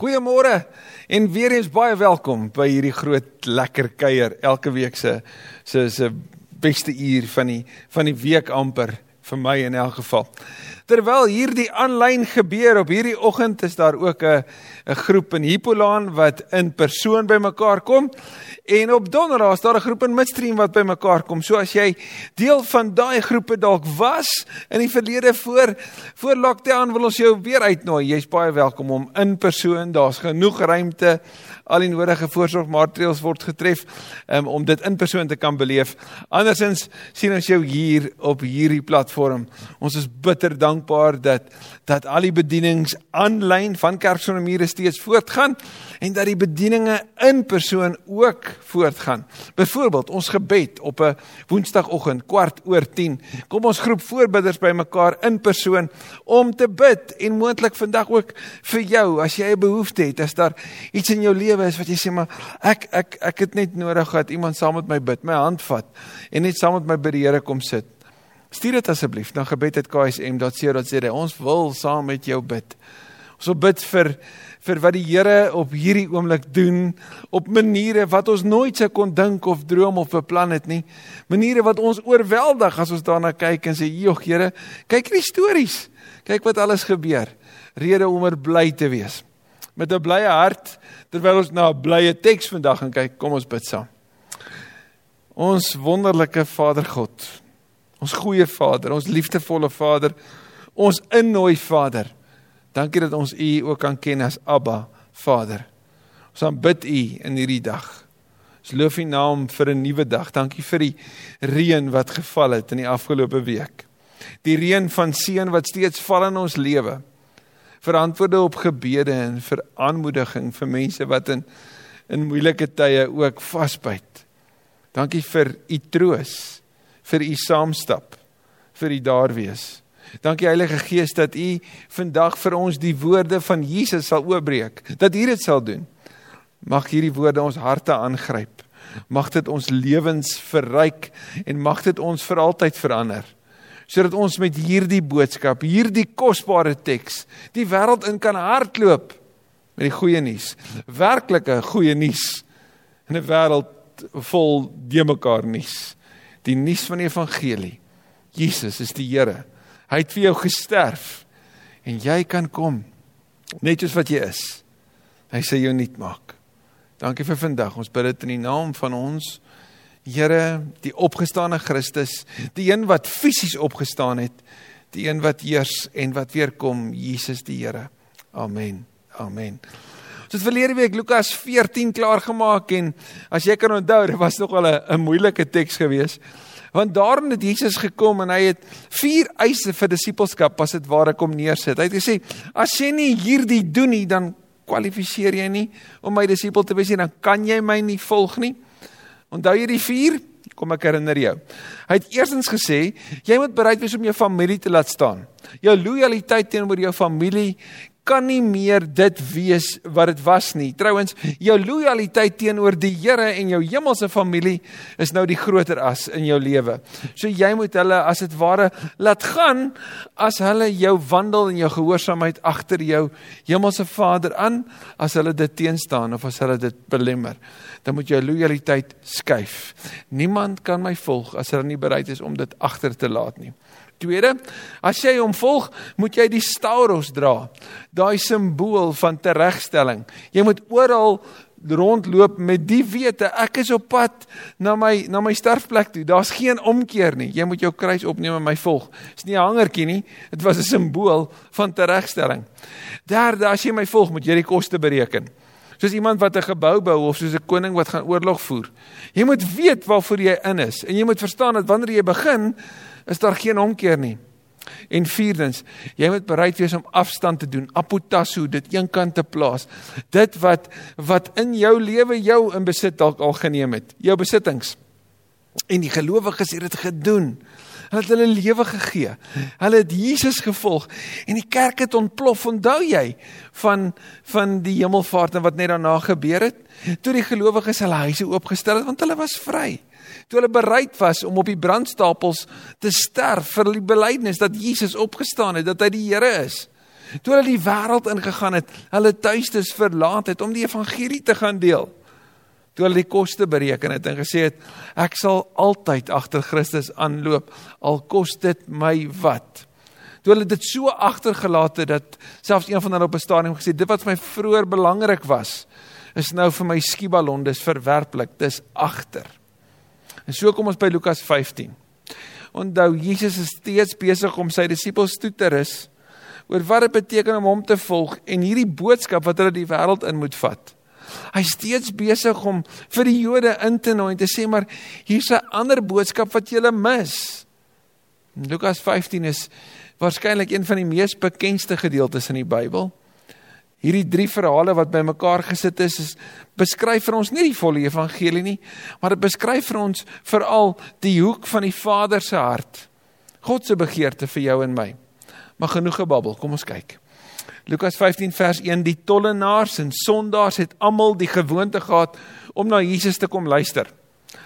Goeiemôre en weer eens baie welkom by hierdie groot lekker kuier elke week se se se beste uur van die van die week amper vir my in elk geval. Terwyl hierdie aanlyn gebeur op hierdie oggend is daar ook 'n 'n groep in Hippolaan wat in persoon bymekaar kom en op Donderdag is daar 'n groep in Midstream wat bymekaar kom. So as jy deel van daai groepe dalk was in die verlede voor voor lockdown wil ons jou weer uitnooi. Jy's baie welkom om in persoon. Daar's genoeg ruimte al die nodige voorsorgmaatreëls word getref um, om dit in persoon te kan beleef. Andersins sien ons jou hier op hierdie platform. Ons is bitter dankbaar dat dat al die bedienings aanlyn van Kerksonemure steeds voortgaan en dat die bedieninge in persoon ook voortgaan. Byvoorbeeld ons gebed op 'n Woensdagoggend kwart oor 10. Kom ons groep voorbidders bymekaar in persoon om te bid en moontlik vandag ook vir jou as jy 'n behoefte het, as daar iets in jou lewe is wat jy sê maar ek ek ek het net nodig dat iemand saam met my bid, my hand vat en net saam met my by die Here kom sit. Stuur dit asseblief na gebed@ksm.co.za. Ons wil saam met jou bid. Ons wil bid vir vir wat die Here op hierdie oomblik doen op maniere wat ons nooit sou kon dink of droom of beplan het nie. Maniere wat ons oorweldig as ons daarna kyk en sê, "Jogg, Here, kyk hierdie stories. Kyk wat alles gebeur." Rede om er bly te wees. Met 'n blye hart terwyl ons na 'n blye teks vandag gaan kyk, kom ons bid saam. Ons wonderlike Vader God. Ons goeie Vader, ons liefdevolle Vader, ons innooi Vader. Dankie dat ons U ook kan ken as Abba, Vader. Ons aanbid U in hierdie dag. Ons loof U naam vir 'n nuwe dag. Dankie vir die reën wat geval het in die afgelope week. Die reën van seën wat steeds val in ons lewe. Vir antwoorde op gebede en vir aanmoediging vir mense wat in in moeilike tye ook vasbyt. Dankie vir U troos, vir U saamstap, vir U daar wees. Dankie Heilige Gees dat U vandag vir ons die woorde van Jesus sal oopbreek. Dat U dit sal doen. Mag hierdie woorde ons harte aangryp. Mag dit ons lewens verryk en mag dit ons vir altyd verander. Sodat ons met hierdie boodskap, hierdie kosbare teks, die wêreld in kan hardloop met die goeie nuus. Werklike goeie nuus in 'n wêreld vol de mekaar nuus. Die nuus van die evangelie. Jesus is die Here. Hy het vir jou gesterf en jy kan kom net soos wat jy is. Hy sê jou nuut maak. Dankie vir vandag. Ons bid dit in die naam van ons Here, die opgestane Christus, die een wat fisies opgestaan het, die een wat heers en wat weer kom, Jesus die Here. Amen. Amen. Ons het verlede week Lukas 14 klaar gemaak en as jy kan onthou, dit was nog al 'n moeilike teks geweest. Want daarin het Jesus gekom en hy het vier eise vir disippelskap as dit ware kom neersit. Hy het gesê: "As jy nie hierdie doen nie, dan kwalifiseer jy nie om my disipel te wees nie, dan kan jy my nie volg nie." Onthou jy die vier? Kom ek herinner jou. Hy het eerstens gesê: "Jy moet bereid wees om jou familie te laat staan. Jou lojaliteit teenoor jou familie kan nie meer dit wees wat dit was nie. Trouwens, jou lojaliteit teenoor die Here en jou hemelse familie is nou die groter as in jou lewe. So jy moet hulle as dit ware laat gaan as hulle jou wandel en jou gehoorsaamheid agter jou hemelse Vader aan as hulle dit teenstaan of as hulle dit belemmer. Dan moet jou lojaliteit skuif. Niemand kan my volg as hulle nie bereid is om dit agter te laat nie. Tweede, as jy hom volg, moet jy die stauros dra. Daai simbool van teregstelling. Jy moet oral rondloop met die wete ek is op pad na my na my sterfplek toe. Daar's geen omkeer nie. Jy moet jou kruis opneem en my volg. Dis nie 'n hangertjie nie. Dit was 'n simbool van teregstelling. Derde, as jy my volg, moet jy die koste bereken. Soos iemand wat 'n gebou bou of soos 'n koning wat gaan oorlog voer. Jy moet weet waarvoor jy in is en jy moet verstaan dat wanneer jy begin is daar geen omkeer nie. En vierdens, jy moet bereid wees om afstand te doen, apotasso, dit eenkant te plaas. Dit wat wat in jou lewe jou in besit dalk al geneem het, jou besittings. En die gelowiges het dit gedoen. Hulle het hulle lewe gegee. Hulle het Jesus gevolg en die kerk het ontplof. Onthou jy van van die hemelvaart en wat net daarna gebeur het? Toe die gelowiges hulle huise oopgestel het want hulle was vry toe hulle bereid was om op die brandstapels te sterf vir die belydenis dat Jesus opgestaan het, dat hy die Here is. Toe hulle die wêreld ingegaan het, hulle tuistes verlaat het om die evangelie te gaan deel. Toe hulle die koste bereken het en gesê het ek sal altyd agter Christus aanloop al kos dit my wat. Toe hulle dit so agtergelaat het dat selfs een van hulle op 'n stadium gesê dit wat vir my vroeër belangrik was is nou vir my skieballon dis verwerplik dis agter. En so kom ons by Lukas 15. Onthou Jesus is steeds besig om sy disippels toe te rus oor wat dit beteken om hom te volg en hierdie boodskap wat hulle die wêreld in moet vat. Hy's steeds besig om vir die Jode in te nooi en te sê maar hier's 'n ander boodskap wat julle mis. Lukas 15 is waarskynlik een van die mees bekendste gedeeltes in die Bybel. Hierdie drie verhale wat bymekaar gesit is, is beskryf vir ons nie die volle evangelie nie, maar dit beskryf vir ons veral die hoek van die Vader se hart. God se begeerte vir jou en my. Maar genoeg gebabbel, kom ons kyk. Lukas 15 vers 1 Die tollenaars en sondaars het almal die gewoonte gehad om na Jesus te kom luister.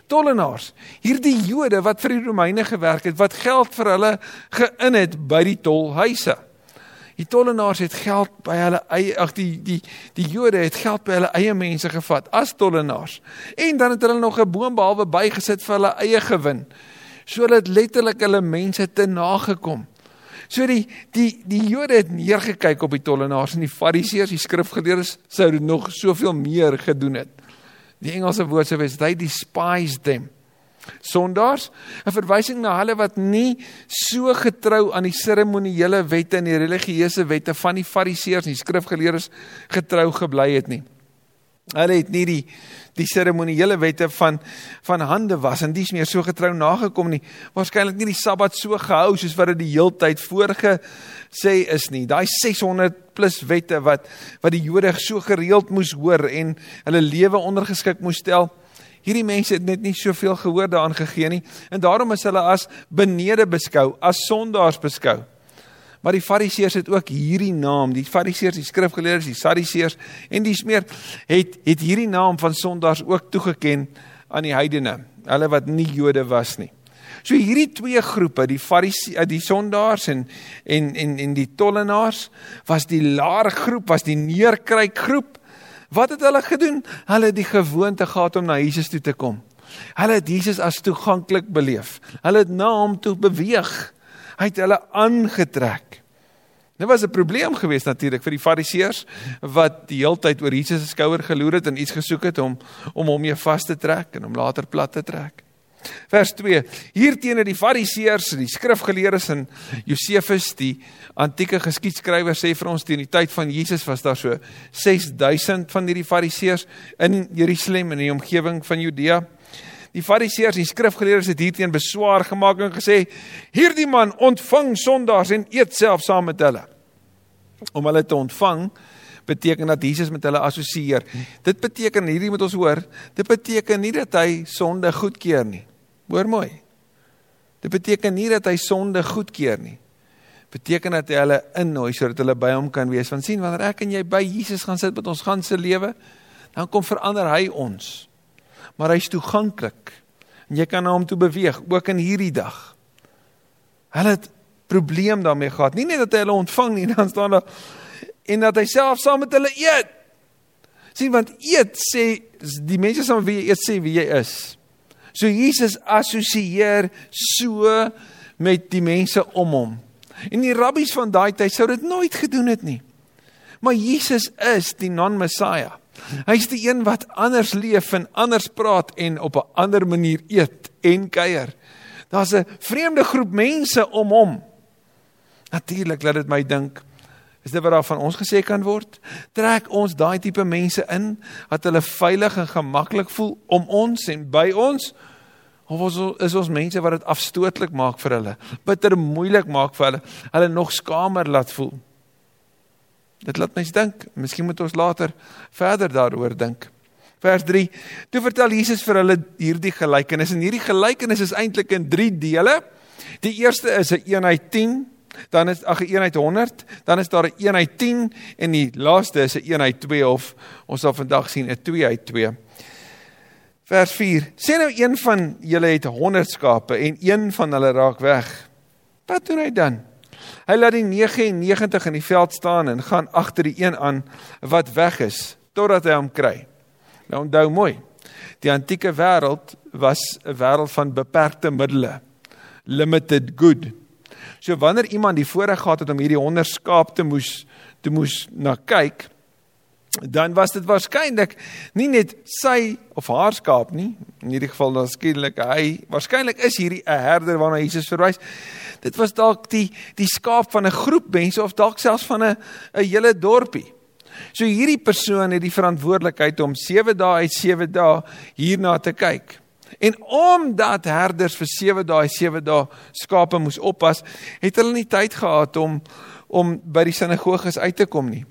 Tollenaars, hierdie Jode wat vir die Romeine gewerk het, wat geld vir hulle geïn het by die tolhuise. Die tollenaars het geld by hulle eie ag die die die Jode het geld by hulle eie mense gevat as tollenaars. En dan het hulle nog 'n boombehalwe bygesit vir hulle eie gewin. Sodat letterlik hulle mense te nagekom. So die die die Jode het neergekyk op die tollenaars en die Fariseërs, die skrifgeleerdes sou nog soveel meer gedoen het. Die Engelse woord sou wees they despised them. Sondaars, 'n verwysing na hulle wat nie so getrou aan die seremoniele wette en die religieuse wette van die Fariseërs en die skrifgeleerdes getrou gebly het nie. Hulle het nie die die seremoniele wette van van hande was en dis meer so getrou nagekom nie. Waarskynlik nie die Sabbat so gehou soos wat dit die heeltyd voorge sê is nie. Daai 600 plus wette wat wat die Jode so gereeld moes hoor en hulle lewe ondergeskik moes stel. Hierdie mense het net nie soveel gehoor daaraan gegee nie en daarom is hulle as benede beskou, as sondaars beskou. Maar die Fariseërs het ook hierdie naam, die Fariseërs, die skrifgeleerdes, die Sadduseërs en die smeer het het hierdie naam van sondaars ook toegeken aan die heidene, hulle wat nie Jode was nie. So hierdie twee groepe, die Fariseë, eh, die sondaars en en en en die tollenaars, was die laer groep, was die neerkryk groep. Wat het hulle gedoen? Hulle het die gewoonte gehad om na Jesus toe te kom. Hulle het Jesus as toeganklik beleef. Hulle het na hom toe beweeg. Hy het hulle aangetrek. Dit was 'n probleem geweest natuurlik vir die Fariseërs wat die heeltyd oor Jesus se skouer geloer het en iets gesoek het om om hom mee vas te trek en hom later plat te trek. Vers 2. Hierteenoor die Fariseërs, die skrifgeleerdes en Josefus, die antieke geskiedskrywer sê vir ons teen die tyd van Jesus was daar so 6000 van hierdie Fariseërs in Jerusalem en in die omgewing van Judea. Die Fariseërs en skrifgeleerdes het hierteen beswaar gemaak en gesê: "Hierdie man ontvang sondaars en eet self saam met hulle." Om hulle te ontvang beteken dat Jesus met hulle assosieer. Dit beteken hierdie moet ons hoor, dit beteken nie dat hy sonde goedkeur nie. Hoor mooi. Dit beteken nie dat hy sonde goedkeur nie. Beteken dat hy hulle innooi sodat hulle by hom kan wees. Want sien wanneer ek en jy by Jesus gaan sit met ons ganse lewe, dan kom verander hy ons maar hy's toeganklik. En jy kan na hom toe beweeg ook in hierdie dag. Hulle het probleem daarmee gehad. Nie net dat hy hulle ontvang nie, dan staan daar en dat hy self saam met hulle eet. Sien want eet sê die mense saam wie jy eet sê wie jy is. So Jesus assosieer so met die mense om hom. En die rabbies van daai tyd sou dit nooit gedoen het nie. Maar Jesus is die non-Messiah. Hy's die een wat anders leef en anders praat en op 'n ander manier eet en kuier. Daar's 'n vreemde groep mense om hom. Natuurlik laat dit my dink is dit wat daar van ons gesê kan word? Trek ons daai tipe mense in dat hulle veilig en gemaklik voel om ons en by ons? Of ons is ons mense wat dit afstootlik maak vir hulle, bitter moeilik maak vir hulle, hulle nog skamer laat voel? Dit laat mens dink. Miskien moet ons later verder daaroor dink. Vers 3. Toe vertel Jesus vir hulle hierdie gelykenis en hierdie gelykenis is eintlik in 3 dele. Die eerste is 'n 1 uit 10, dan is ag 'n 1 uit 100, dan is daar 'n 1 uit 10 en die laaste is 'n 1 uit 2 of ons sal vandag sien 'n 2 uit 2. Vers 4. Sê nou een van julle het 100 skape en een van hulle raak weg. Wat doen hy dan? Hy laat die 99 in die veld staan en gaan agter die een aan wat weg is totdat hy hom kry. Nou onthou mooi. Die antieke wêreld was 'n wêreld van beperkte middele. Limited good. So wanneer iemand die voorreg gehad het om hierdie 100 skaap te moes te moes na kyk, dan was dit waarskynlik nie net sy of haar skaap nie. In hierdie geval dan skielik hy, waarskynlik is hierdie 'n herder waarna Jesus verwys. Dit was dalk die die skaap van 'n groep mense of dalk selfs van 'n 'n hele dorpie. So hierdie persoon het die verantwoordelikheid om 7 dae uit 7 dae hierna te kyk. En omdat herders vir 7 dae, 7 dae skape moes oppas, het hulle nie tyd gehad om om by die sinagoges uit te kom nie.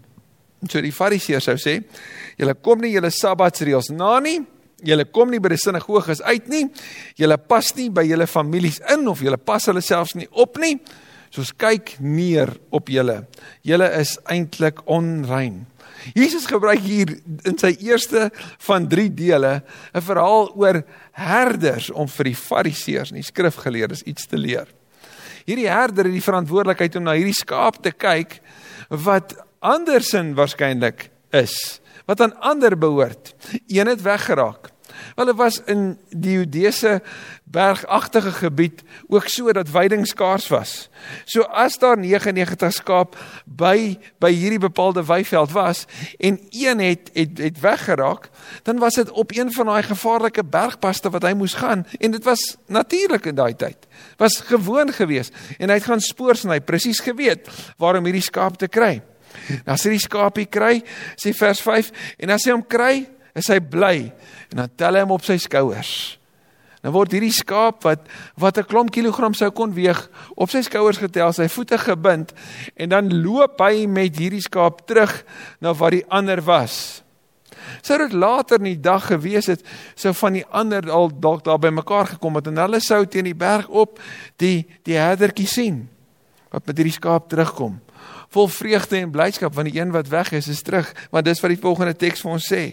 So die fariseërs sou sê, julle kom nie julle sabbatsreëls na nie. Julle kom nie by die sinagoges uit nie. Julle pas nie by julle families in of julle pas hulle selfs nie op nie. So ons kyk neer op julle. Julle is eintlik onrein. Jesus gebruik hier in sy eerste van 3 dele 'n verhaal oor herders om vir die fariseërs en die skrifgeleerdes iets te leer. Hierdie herder het die verantwoordelikheid om na hierdie skaap te kyk wat andersin waarskynlik is, wat aan ander behoort. Een het weggeraak. Hulle was in die Judese bergagtige gebied ook so dat veiding skaars was. So as daar 99 skaap by by hierdie bepaalde weiveld was en een het het het weggeraak, dan was dit op een van daai gevaarlike bergpaste wat hy moes gaan en dit was natuurlik in daai tyd. Was gewoon geweest en hy het gaan spoor sny, presies geweet waarom hierdie skaap te kry. Nou as hy die skaapie kry, sê vers 5 en as hy hom kry, is hy bly en dan tel hy hom op sy skouers. Dan word hierdie skaap wat wat 'n klomp kilogram sou kon weeg op sy skouers getel, sy voete gebind en dan loop hy met hierdie skaap terug na waar die ander was. Sou dit later in die dag gewees het, sou van die ander al dalk daar by mekaar gekom het en hulle sou teen die berg op die die herdertjie sien wat met hierdie skaap terugkom vol vreugde en blydskap want die een wat weg is is terug. Want dis wat die volgende teks vir ons sê.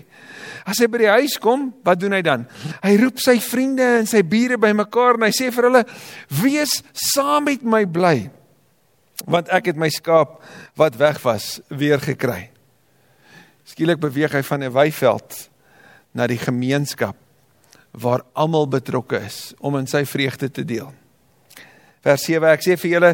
As hy by die huis kom wat doen hy dan? Hy roep sy vriende en sy bure bymekaar en hy sê vir hulle wees saam met my bly want ek het my skaap wat weg was weer gekry. Skielik beweeg hy van 'n weiveld na die gemeenskap waar almal betrokke is om in sy vreugde te deel Vers 7 ek sê vir julle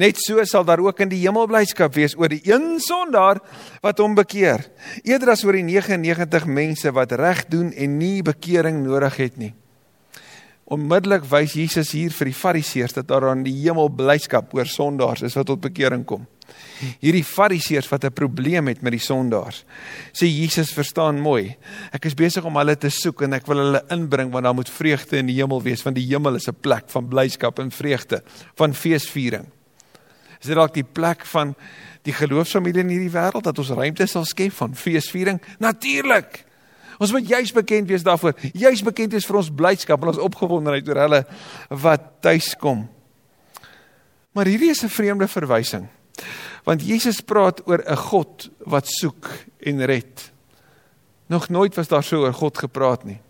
net so sal daar ook in die hemel blydskap wees oor die een sondaar wat hom bekeer eerder as oor die 99 mense wat reg doen en nie bekering nodig het nie. Onmiddellik wys Jesus hier vir die Fariseërs dat daar aan die hemel blydskap oor sondaars is wat tot bekering kom. Hierdie fariseërs wat 'n probleem het met die sondaars. Sê Jesus verstaan mooi. Ek is besig om hulle te soek en ek wil hulle inbring want daar moet vreugde in die hemel wees want die hemel is 'n plek van blydskap en vreugde, van feesviering. Is dit dalk die plek van die geloofsfamilie in hierdie wêreld dat ons ruimte sal skep van feesviering? Natuurlik. Ons moet juis bekend wees daarvoor. Juis bekend wees vir ons blydskap en ons opgewondenheid oor hulle wat tuis kom. Maar hierdie is 'n vreemde verwysing. Want Jesus praat oor 'n God wat soek en red. Nog nooit was daar so oor God gepraat nie.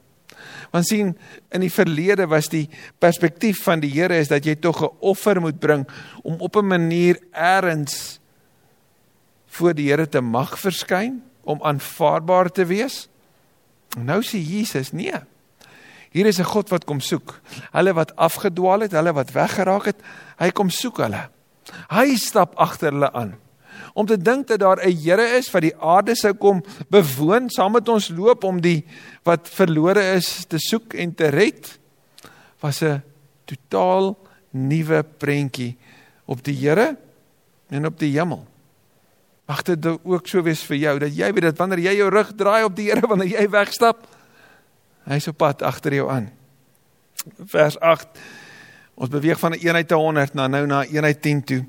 Want sien, in die verlede was die perspektief van die Here is dat jy tog 'n offer moet bring om op 'n manier eers voor die Here te mag verskyn om aanvaarbaar te wees. Nou sê Jesus, nee. Hier is 'n God wat kom soek. Hulle wat afgedwaal het, hulle wat weggeraak het, hy kom soek hulle. Hy stap agter hulle aan. Om te dink dat daar 'n Here is wat die aarde sou kom bewoon, saam met ons loop om die wat verlore is te soek en te red, was 'n totaal nuwe prentjie op die Here en op die hemel. Mag dit ook so wees vir jou dat jy weet dat wanneer jy jou rug draai op die Here wanneer jy wegstap, hy's op pad agter jou aan. Vers 8 Ons beweeg van 'n eenheid te 100 na nou na eenheid 10 toe.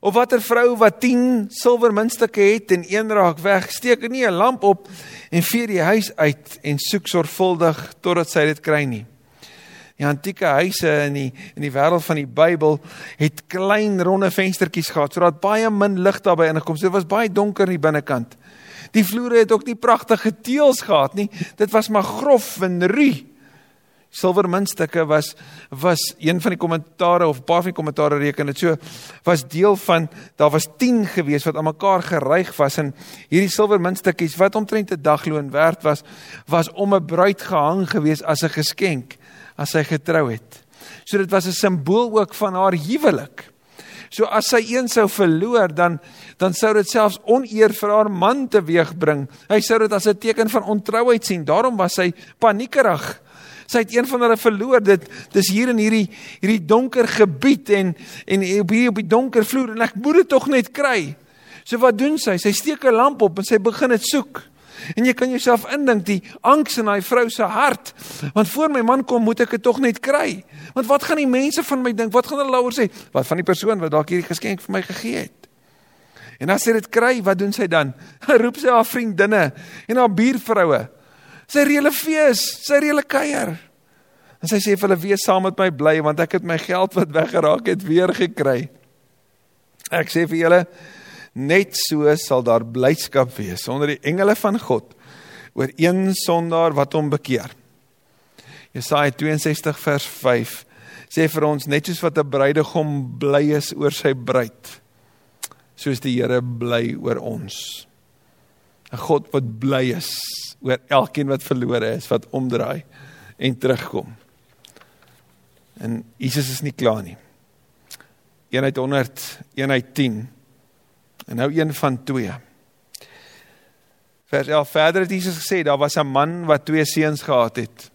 Of watter vrou wat 10 silwer muntstukke het en een raak weg, steek nie 'n lamp op en vee die huis uit en soek sorgvuldig totdat sy dit kry nie. Die antieke huise in die in die wêreld van die Bybel het klein ronde venstertjies gehad sodat baie min lig daarby inkom. So dit was baie donker in die binnekant. Die vloere het ook nie pragtige teëls gehad nie. Dit was maar grof en ruw. Silwermuntstukke was was een van die kommentare of 'n paar van die kommentare reken dit so was deel van daar was 10 gewees wat aan mekaar geryg was en hierdie silwermuntstukkies wat omtrent 'n dagloon werd was was om 'n bruid gehang gewees as 'n geskenk as sy getrou het. So dit was 'n simbool ook van haar huwelik. So as sy een sou verloor dan dan sou dit selfs oneer vir haar man teweegbring. Hy sou dit as 'n teken van ontrouheid sien. Daarom was sy paniekerig sy het een van hulle verloor. Dit dis hier in hierdie hierdie donker gebied en en op hier op die donker vloer en ek moet dit tog net kry. So wat doen sy? Sy steek 'n lamp op en sy begin dit soek. En jy kan jouself indink die angs in daai vrou se hart. Want voor my man kom, moet ek dit tog net kry. Want wat gaan die mense van my dink? Wat gaan hulle daaroor sê? Wat van die persoon wat dalk hierdie geskenk vir my gegee het? En as sy dit kry, wat doen sy dan? Roep sy haar vriendinne en haar buurvroue Sy reële fees, sy reële kuier. En sy sê vir hulle wees saam met my bly want ek het my geld wat weggeraak het weer gekry. Ek sê vir julle net so sal daar blydskap wees onder die engele van God oor een sondaar wat hom bekeer. Jesaja 62 vers 5 sê vir ons net soos wat 'n bruidegom bly is oor sy bruid, soos die Here bly oor ons. 'n God wat bly is oor elkeen wat verlore is, wat omdraai en terugkom. En Jesus is nie klaar nie. Eenheid 100, eenheid 10. En nou een van 2. Vers 11 verder het Jesus gesê daar was 'n man wat twee seuns gehad het.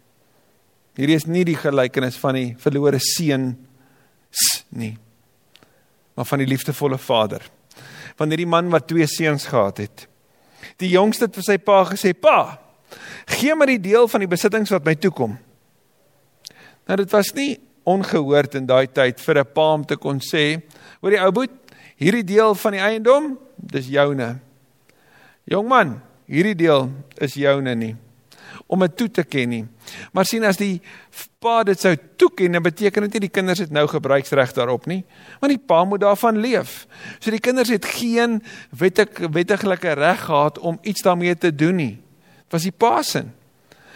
Hierdie is nie die gelykenis van die verlore seun nie. Maar van die liefdevolle Vader. Van hierdie man wat twee seuns gehad het. Die jongste het vir sy pa gesê: "Pa, gee my die deel van die besittings wat my toekom." Nou dit was nie ongehoord in daai tyd vir 'n pa om te kon sê: "Hoor die ou boet, hierdie deel van die eiendom, dis joune." Jong man, hierdie deel is joune nie om dit toe te ken nie. Maar sien as die pa dit sou toeken, dan beteken dit nie die kinders het nou gebruiksreg daarop nie, want die pa moet daarvan leef. So die kinders het geen wettig wettiglike reg gehad om iets daarmee te doen nie. Dit was die pa se.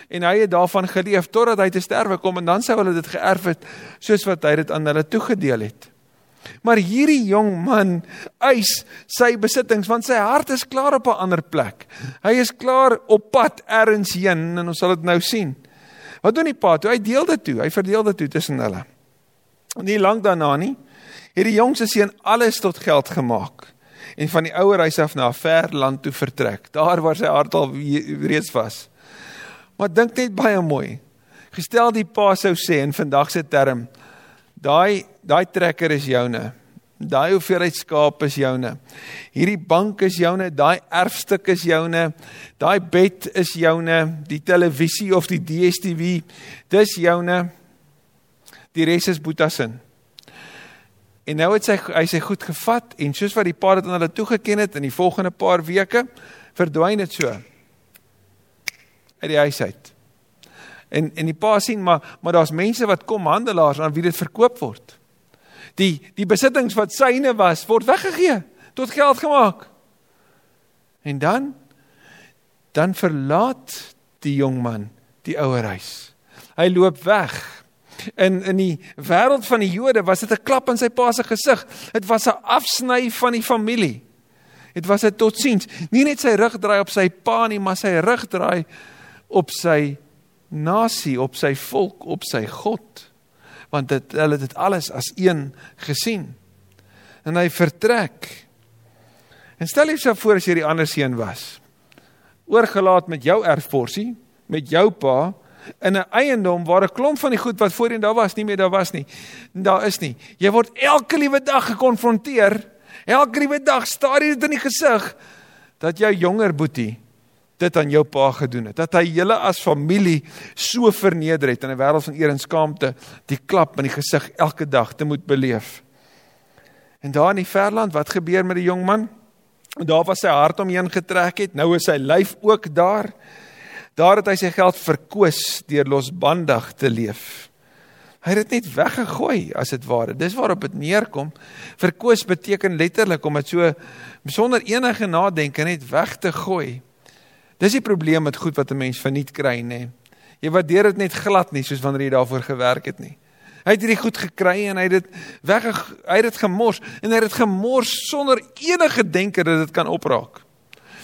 En hy het daarvan geleef totdat hy te sterwe kom en dan sou hulle dit geërf het soos wat hy dit aan hulle toegedeel het. Maar hierdie jong man eis sy besittings want sy hart is klaar op 'n ander plek. Hy is klaar op pad ergens heen en ons sal dit nou sien. Wat doen die pa toe? Hy deel dit toe. Hy verdeel dit toe tussen hulle. Nie lank daarna nie, het die jongste seun alles tot geld gemaak en van die ouer huis af na 'n ver land toe vertrek. Daar waar sy hart al reeds was. Maar dink net baie mooi. Gestel die pa sou sê in vandag se term, daai daai trekker is joune. Daai hoeveelheid skaap is joune. Hierdie bank is joune, daai erfstuk is joune. Daai bed is joune, die televisie of die DStv, dis joune. Die res is Boeta se. En nou het sy hy sy goed gevat en soos wat die pa dit aan hulle toegeken het in die volgende paar weke verdwyn dit so uit die huis uit. En en die pa sien maar maar daar's mense wat kom handelaars aan wie dit verkoop word die die besittings wat syne was word weggegee tot geld gemaak. En dan dan verlaat die jong man die ouer huis. Hy loop weg. In in die wêreld van die Jode was dit 'n klap in sy pa se gesig. Dit was 'n afsny van die familie. Dit was 'n totsiens. Nie net sy rug draai op sy pa nie, maar sy rug draai op sy nasie, op sy volk, op sy God want dit hulle het dit alles as een gesien. En hy vertrek. En stel jouself voor as jy die ander seun was. Oorgelaat met jou erfporsie, met jou pa in 'n eiendom waar 'n klomp van die goed wat voorheen daar was, nie meer daar was nie. Daar is nie. Jy word elke liewe dag gekonfronteer. Elke liewe dag staar jy dit in die gesig dat jou jonger boetie dit aan jou pa gedoen het. Dat hy julle as familie so verneder het in 'n wêreld van eer en skaamte, die klap in die gesig elke dag te moet beleef. En daar in die verland, wat gebeur met die jong man? Daar was sy hart omheen getrek het, nou is sy lyf ook daar. Daar het hy sy geld verkoos deur losbandig te leef. Hy het dit net weggegooi as dit ware. Dis waarop dit neerkom. Verkoos beteken letterlik om dit so sonder enige nadenke net weg te gooi. Dis die probleem met goed wat 'n mens verniet kry, nê. Jy waardeer dit net glad nie soos wanneer jy daarvoor gewerk het nie. Hy het hierdie goed gekry en hy het dit weg hy het dit gemors en hy het dit gemors sonder enige denke dat dit kan opraak.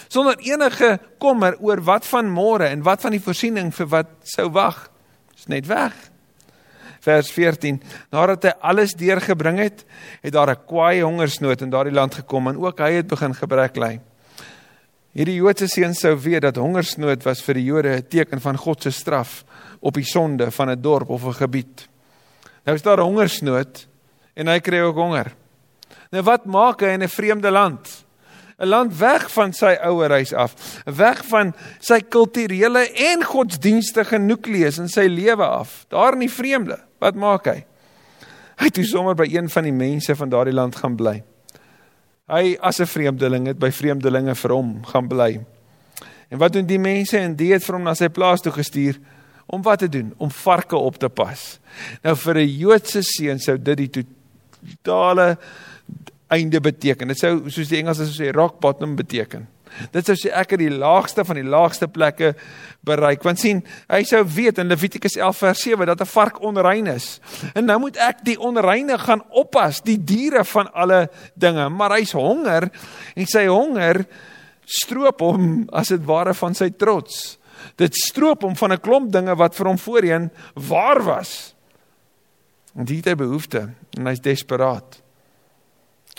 Sonder enige kommer oor wat van môre en wat van die voorsiening vir wat sou wag. Dis net weg. Vers 14. Nadat hy alles deurgebring het, het daar 'n kwaai hongersnood in daardie land gekom en ook hy het begin gebrek ly. Hierdie Joodse seuns sou weet dat hongersnood was vir die Jode 'n teken van God se straf op die sonde van 'n dorp of 'n gebied. Nou is daar hongersnood en hy kry ook honger. Nou wat maak hy in 'n vreemde land? 'n Land weg van sy ouerhuis af, weg van sy kulturele en godsdienstige nukleus in sy lewe af. Daar in die vreemde. Wat maak hy? Hy het sommer by een van die mense van daardie land gaan bly. Hy as 'n vreemdeling het by vreemdelinge vir hom gaan bly. En wat doen die mense en die het vir hom na sy plaas toe gestuur om wat te doen? Om varke op te pas. Nou vir 'n Joodse seun sou dit die totale einde beteken. Dit sou soos die Engelsers sê rock bottom beteken. Dit sou sê ek het die laagste van die laagste plekke bereik. Want sien, hy sou weet in Levitikus 11 vers 7 dat 'n vark onrein is. En nou moet ek die onreine gaan oppas, die diere van alle dinge, maar hy's honger en sy honger stroop hom as dit ware van sy trots. Dit stroop hom van 'n klomp dinge wat vir hom voorheen waar was. En dit het behoefte en hy's desperaat.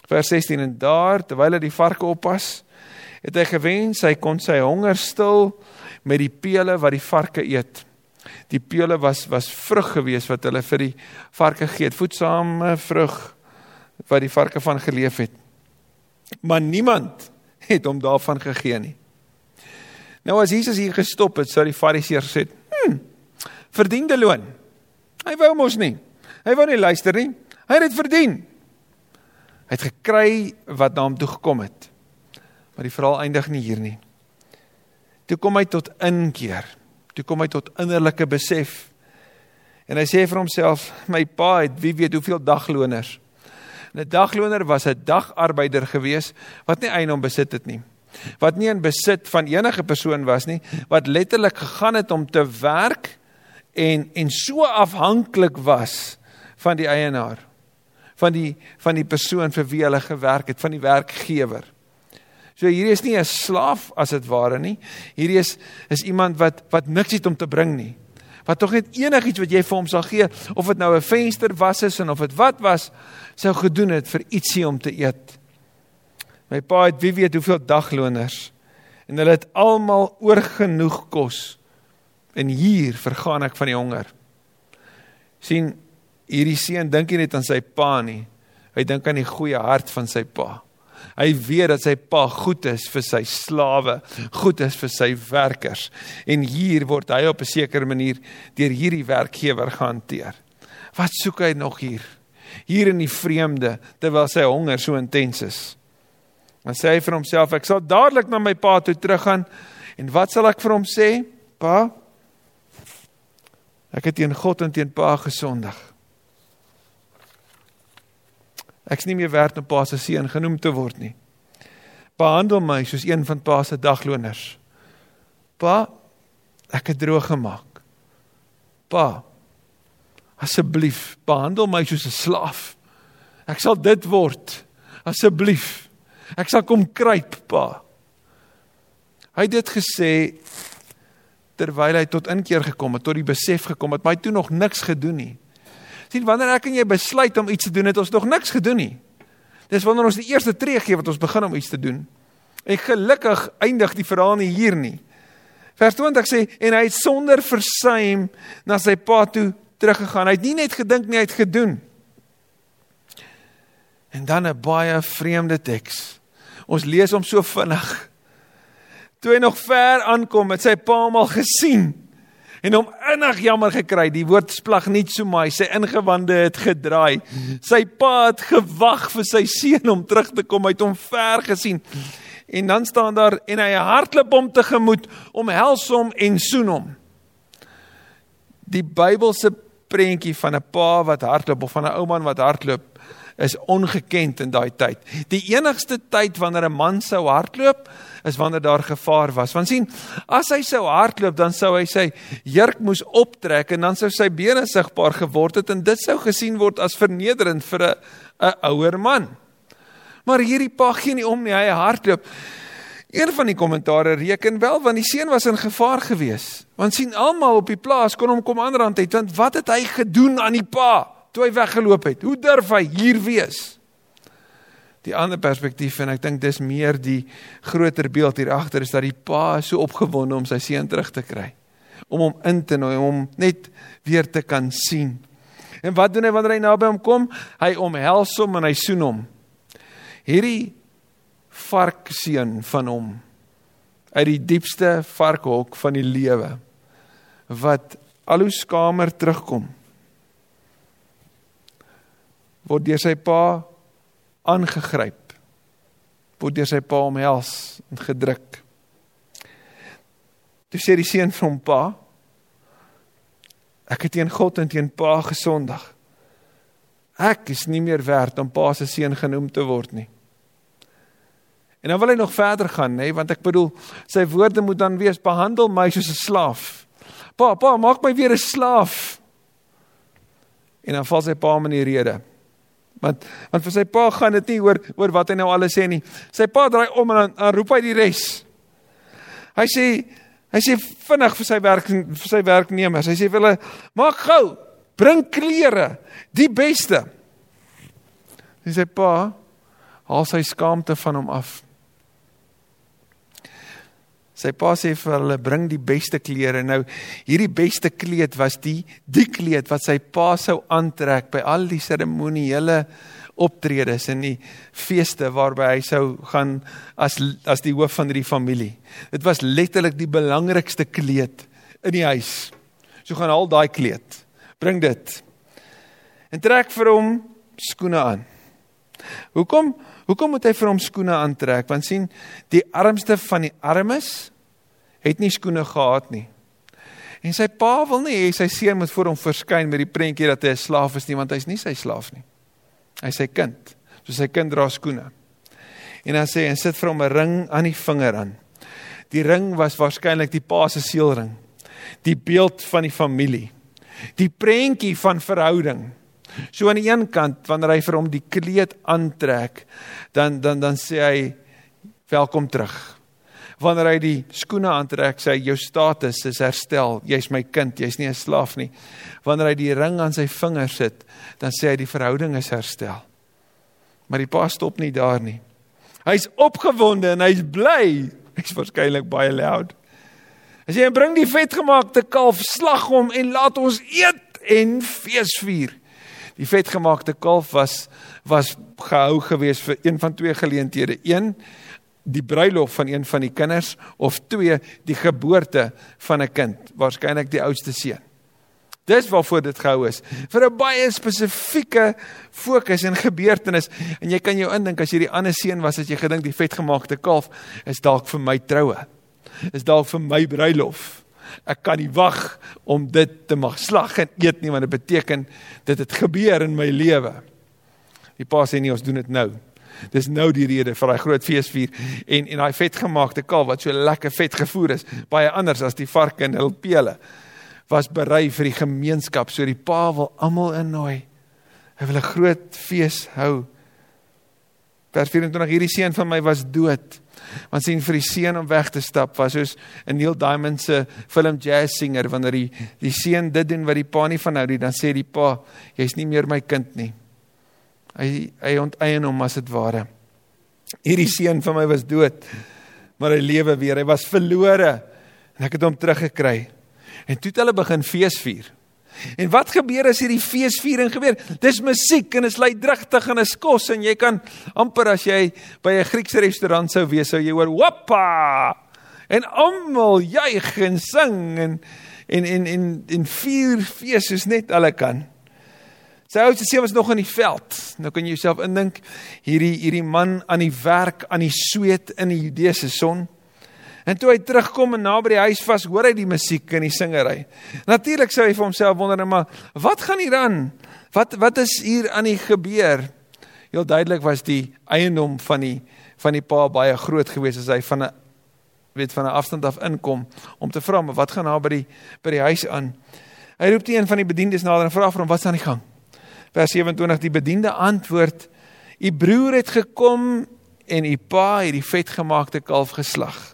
Vers 16 en daar terwyl hy die varke oppas, het hy gewens hy kon sy honger stil met die pele wat die varke eet. Die pele was was vrug gewees wat hulle vir die varke gee, voedsame vrug wat die varke van geleef het. Maar niemand het hom daarvan gegee nie. Nou as Jesus hier gestop het, sou die fariseërs sê, "Hm, verdiende loon." Hy wou mos nie. Hy wou nie luister nie. Hy het dit verdien. Hy het gekry wat na hom toe gekom het. Maar die verhaal eindig nie hier nie. Toe kom hy tot inkeer. Toe kom hy tot innerlike besef. En hy sê vir homself, my pa het wie weet hoeveel dagloners. 'n Dagloner was 'n dagarbeider gewees wat nie eiendom besit het nie. Wat nie in besit van enige persoon was nie, wat letterlik gegaan het om te werk en en so afhanklik was van die eienaar van die van die persoon vir wie hulle gewerk het, van die werkgewer. So hierdie is nie 'n slaaf as dit ware nie. Hierdie is is iemand wat wat niks het om te bring nie. Wat tog net enigiets wat jy vir hom sal gee, of dit nou 'n venster was is en of dit wat was, sou gedoen het vir ietsie om te eet. My pa het wie weet hoeveel dagloners en hulle het almal oorgenoeg kos. En hier vergaan ek van die honger. sien hierdie seun dink nie net aan sy pa nie. Hy dink aan die goeie hart van sy pa. Hy weet dat sy pa goed is vir sy slawe, goed is vir sy werkers. En hier word hy op 'n sekere manier deur hierdie werkgewer gehanteer. Wat soek hy nog hier? Hier in die vreemde terwyl sy honger so intens is. Dan sê hy vir homself, ek sal dadelik na my pa toe teruggaan en wat sal ek vir hom sê? Pa, ek het teen God en teen pa gesondig. Ek's nie meer werd om pa se seun genoem te word nie. Behandel my soos een van pa se dagloners. Pa, ek het droog gemaak. Pa, asseblief, behandel my soos 'n slaaf. Ek sal dit word. Asseblief. Ek sal kom kruip, pa. Hy het dit gesê terwyl hy tot inkeer gekom het, tot die besef gekom het, maar hy het toe nog niks gedoen nie sien wanneer ek en jy besluit om iets te doen, het ons nog niks gedoen nie. Dis wanneer ons die eerste tree gee wat ons begin om iets te doen. En gelukkig eindig die verhaal nie hier nie. Vers 20 sê en hy het sonder versuim na sy pa toe teruggegaan. Hy het nie net gedink nie, hy het gedoen. En dan 'n baie vreemde teks. Ons lees hom so vinnig. Toe hy nog ver aankom, het sy pa hom al gesien en hom innig jammer gekry. Die woord splag nie so maar sy ingewande het gedraai. Sy pa het gewag vir sy seun om terug te kom uit hom ver gesien. En dan staan daar en hy hardloop hom tegemoet om hels hom en soen hom. Die Bybelse prentjie van 'n pa wat hardloop of van 'n ou man wat hardloop is ongekend in daai tyd. Die enigste tyd wanneer 'n man sou hardloop is wanneer daar gevaar was. Want sien, as hy sou hardloop, dan sou hy sy jurk moes optrek en dan sou sy bene sigbaar geword het en dit sou gesien word as vernederend vir 'n 'n ouer man. Maar hierdie pa gee nie om nie, hy hardloop. Een van die kommentare reken wel want die seun was in gevaar gewees. Want sien almal op die plaas kon hom kom aanrand het want wat het hy gedoen aan die pa toe hy weggeloop het? Hoe durf hy hier wees? Die ander perspektief en ek dink dis meer die groter beeld hier agter is dat die pa so opgewonde om sy seun terug te kry. Om hom in te nooi om hom net weer te kan sien. En wat doen hy wanneer hy naby hom kom? Hy omhels hom en hy soen hom. Hierdie varkseun van hom uit die diepste varkhok van die lewe wat al hoe skamer terugkom word deur sy pa aangegryp word deur sy pa omhels en gedruk toe sê die seun vir hom pa ek het teen God en teen pa gesondig ek is nie meer werd om pa se seun genoem te word nie En dan wil hy nog verder gaan, nê, want ek bedoel, sy woorde moet dan wees behandel my soos 'n slaaf. Pa, pa, maak my weer 'n slaaf. En dan val sy pa in die rede. Want want vir sy pa gaan dit nie oor oor wat hy nou alles sê nie. Sy pa draai om en dan, dan roep hy die res. Hy sê hy sê vinnig vir sy werk vir sy werknemers. Hy sê vir hulle, "Maak gou, bring klere, die beste." Dis sy pa haal sy skaamte van hom af. Sy pa sê vir hulle bring die beste klere. Nou hierdie beste kleed was die die kleed wat sy pa sou aantrek by al die seremoniele optredes en die feeste waarby hy sou gaan as as die hoof van die familie. Dit was letterlik die belangrikste kleed in die huis. So gaan al daai kleed. Bring dit. En trek vir hom skoene aan. Hoekom hoekom moet hy vir hom skoene aantrek? Want sien, die armste van die armes het nie skoene gehad nie. En sy pa wil nie hê sy seun moet voor hom verskyn met die prentjie dat hy 'n slaaf is nie, want hy's nie sy slaaf nie. Hy's sy kind. So sy kind dra skoene. En dan sê hy en sit vir hom 'n ring aan die vinger aan. Die ring was waarskynlik die pa se seelring. Die beeld van die familie. Die prentjie van verhouding. So aan die een kant wanneer hy vir hom die kleed aantrek, dan dan dan sê hy welkom terug wanneer hy die skoene aantrek, sê hy jou status is herstel. Jy's my kind, jy's nie 'n slaaf nie. Wanneer hy die ring aan sy vinger sit, dan sê hy die verhouding is herstel. Maar die pa stop nie daar nie. Hy's opgewonde en hy's bly. Hy's waarskynlik baie loud. Hy sê bring die vetgemaakte kalf, slag hom en laat ons eet en feesvier. Die vetgemaakte kalf was was gehou gewees vir een van twee geleenthede. Een die bruilof van een van die kinders of twee die geboorte van 'n kind, waarskynlik die oudste seun. Dis waarvoor dit gehou is, vir 'n baie spesifieke fokus en gebeurtenis. En jy kan jou indink as jy die ander seun was, as jy gedink die vetgemaakte kalf is dalk vir my troue. Is dalk vir my bruilof. Ek kan nie wag om dit te mag slag en eet nie want dit beteken dit het gebeur in my lewe. Die pa sê nie ons doen dit nou Dis nou die rede vir daai groot feesvier en en daai vetgemaakte kalf wat so lekker vet gevoer is, baie anders as die varke en hul pele was berei vir die gemeenskap. So die pa wil almal innooi. Hy wil 'n groot fees hou. Vers 24 hierdie seun van my was dood. Want sien vir die seun om weg te stap was soos 'n Neil Diamond se film jazz singer wanneer die die seun dit doen wat die pa nie van hou nie, dan sê die pa, jy's nie meer my kind nie. Hy hy onteien hom as dit ware. Hierdie seun van my was dood, maar hy lewe weer. Hy was verlore en ek het hom teruggekry. En toe het hulle begin feesvier. En wat gebeur as hierdie feesviering gebeur? Dis musiek en is luidrigtig en is kos en jy kan amper as jy by 'n Griekse restaurant sou wees, sou jy hoor "wappa" en almal juig en sing en en en en en vier fees soos net hulle kan. Sy oudste seun was nog in die veld. Nou kan jy jouself indink, hierdie hierdie man aan die werk, aan die sweet in die Judeese son. En toe hy terugkom en na by die huis vas, hoor hy die musiek en die singery. Natuurlik sou hy vir homself wonder, maar wat gaan hier aan? Wat wat is hier aan die gebeur? Heel duidelik was die eiendom van die van die pa baie groot geweest as hy van 'n weet van 'n afstand af inkom om te vra maar wat gaan daar by die by die huis aan. Hy roep die een van die bediendes nader en vra vir hom wat's aan die gang. Vers 27 die bediende antwoord: "U broer het gekom en u pa het die vetgemaakte kalf geslag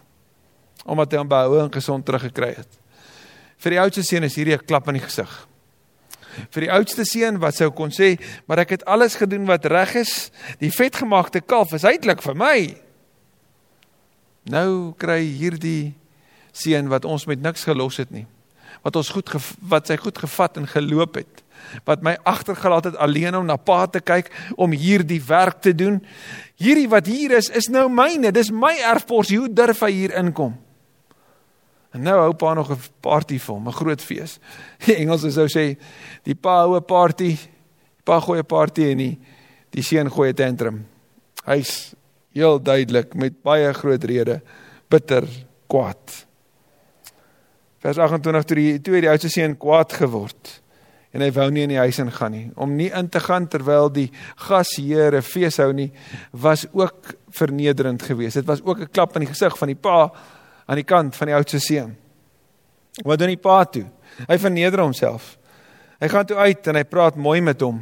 omdat hy hom behou en gesond teruggekry het." Vir die oudste seun is hierdie 'n klap in die gesig vir die oudste seun wat sou kon sê, maar ek het alles gedoen wat reg is. Die vetgemaakte kalf is eintlik vir my. Nou kry hierdie seun wat ons met niks gelos het nie. Wat ons goed wat sy goed gevat en geloop het. Wat my agtergelaat het alleen om na pa te kyk om hierdie werk te doen. Hierdie wat hier is is nou myne. Dis my erfporsie. Hoe durf hy hier inkom? En nou hou pa nog 'n party vir hom, 'n groot fees. Die Engelse sou sê die pa hou 'n party, pa gooi 'n party en die die seun gooi 'n tantrum. Hy's heel duidelik met baie groot rede bitter kwaad. Vers 28 toe die toe die oudste seun kwaad geword en hy wou nie in die huis ingaan nie om nie in te gaan terwyl die gasheer 'n fees hou nie was ook vernederend geweest. Dit was ook 'n klap in die gesig van die pa aan die kant van die oudste seun. Wat doen die pa toe? Hy verneder homself. Hy gaan toe uit en hy praat mooi met hom.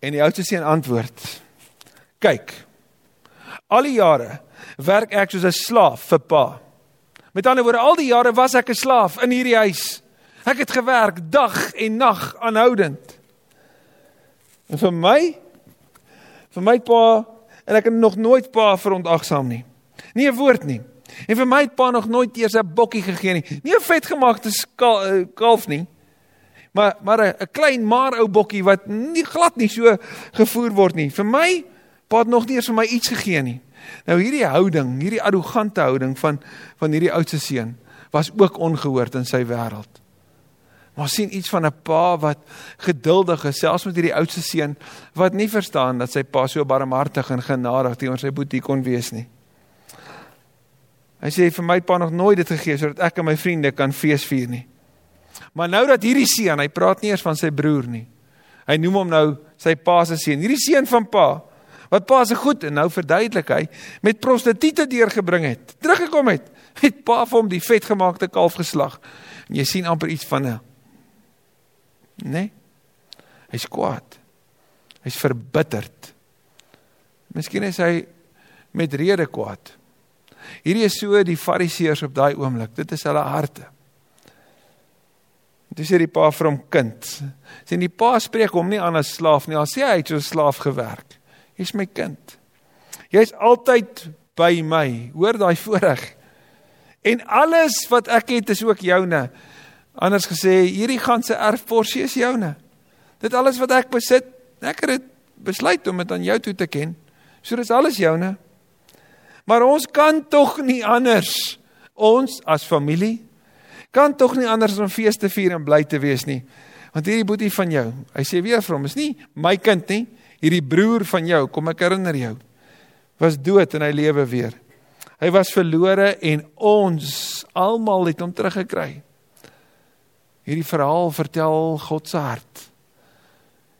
En die oudste seun antwoord: "Kyk. Al die jare werk ek soos 'n slaaf vir pa. Met ander woorde, al die jare was ek 'n slaaf in hierdie huis. Ek het gewerk dag en nag aanhoudend. En vir my vir my pa en ek het nog nooit pa verontagsaam nie. Nie 'n woord nie. En vir my het pa nog nooit eers 'n bokkie gegee nie. Nie 'n vetgemaakte eh, kalf nie. Maar maar 'n klein maar ou bokkie wat nie glad nie so gevoer word nie. Vir my pa het nog nie eers vir my iets gegee nie. Nou hierdie houding, hierdie arrogante houding van van hierdie oudste seun was ook ongehoord in sy wêreld. Maar sien iets van 'n pa wat geduldig is selfs met hierdie oudste seun wat nie verstaan dat sy pa so barmhartig en genadig teenoor sy boetie kon wees nie. Hy sê vir my pa nog nooit dit gegee sodat ek en my vriende kan fees vier nie. Maar nou dat hierdie seun, hy praat nie eers van sy broer nie. Hy noem hom nou sy pa se seun. Hierdie seun van pa wat pa se goed en nou verduidelik hy met prostituie deurgebring het. Teruggekom het, het pa vir hom die vetgemaakte kalf geslag. En jy sien amper iets van 'n Nee. Hy's kwaad. Hy's verbitterd. Miskien is hy met rede kwaad. Hierdie is so die fariseërs op daai oomblik. Dit is hulle harte. Dis sê die pa vir hom kind. Sien die pa spreek hom nie aan as slaaf nie. Al sê hy het so slaaf gewerk. Jy's my kind. Jy's altyd by my. Hoor daai voorreg. En alles wat ek het is ook joune. Anders gesê, hierdie ganse erfporsie is joune. Dit alles wat ek besit, ek het besluit om dit aan jou toe te ken. So dis alles joune. Maar ons kan tog nie anders ons as familie kan tog nie anders om fees te vier en bly te wees nie. Want hierdie boetie van jou, hy sê weer vir hom, is nie my kind nie, hierdie broer van jou, kom ek herinner jou, was dood en hy lewe weer. Hy was verlore en ons almal het hom teruggekry. Hierdie verhaal vertel God se hart.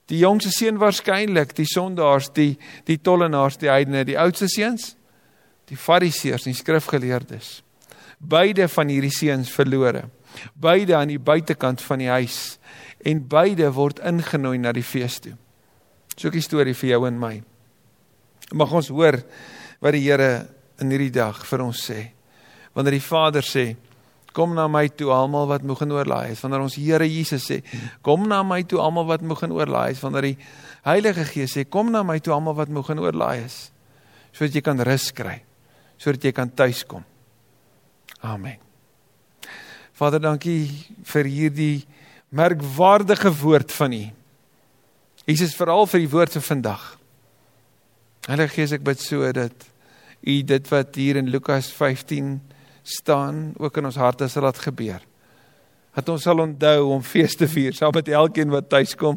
Die jongste seun waarskynlik, die sondaars, die die tollenaars, die heidene, die oudste seuns die fariseërs en die skrifgeleerdes beide van hierdie seuns verlore beide aan die buitekant van die huis en beide word ingenooi na die fees toe. So 'n storie vir jou en my. Mag ons hoor wat die Here in hierdie dag vir ons sê. Wanneer die Vader sê kom na my toe almal wat moeg en oorlaai is. Wanneer ons Here Jesus sê kom na my toe almal wat moeg en oorlaai is. Wanneer die Heilige Gees sê kom na my toe almal wat moeg en oorlaai is. Sodat jy kan rus kry sodat jy kan tuiskom. Amen. Vader, dankie vir hierdie merkwaardige woord van U. Jesus veral vir die woord van vandag. Heilige Gees, ek bid so dat U dit wat hier in Lukas 15 staan ook in ons harte sal laat gebeur. Dat ons sal onthou om fees te vier saam met elkeen wat tuiskom.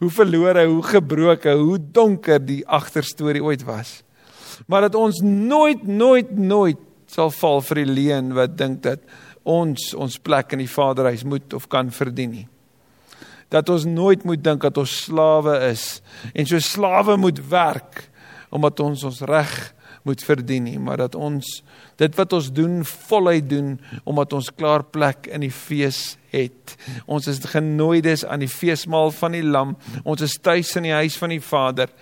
Hoe verlore, hoe gebroke, hoe donker die agterstorie ooit was maar dat ons nooit nooit nooit sal val vir die leuen wat dink dat ons ons plek in die Vaderhuis moet of kan verdien nie. dat ons nooit moet dink dat ons slawe is en so slawe moet werk omdat ons ons reg moet verdien nie, maar dat ons dit wat ons doen voluit doen omdat ons klaar plek in die fees het. Ons is genooides aan die feesmaal van die lam. Ons is tuis in die huis van die Vader.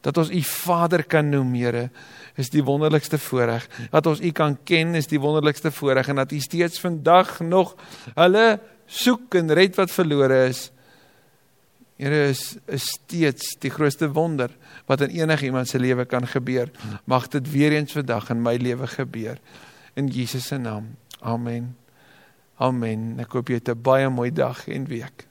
Dat ons u Vader kan noem, Here, is die wonderlikste voorreg. Dat ons u kan ken is die wonderlikste voorreg en dat u steeds vandag nog hulle soek en red wat verlore is. Here is is steeds die grootste wonder wat in enigiemand se lewe kan gebeur. Mag dit weer eens vandag in my lewe gebeur. In Jesus se naam. Amen. Amen. Ek hoop jy het 'n baie mooi dag en week.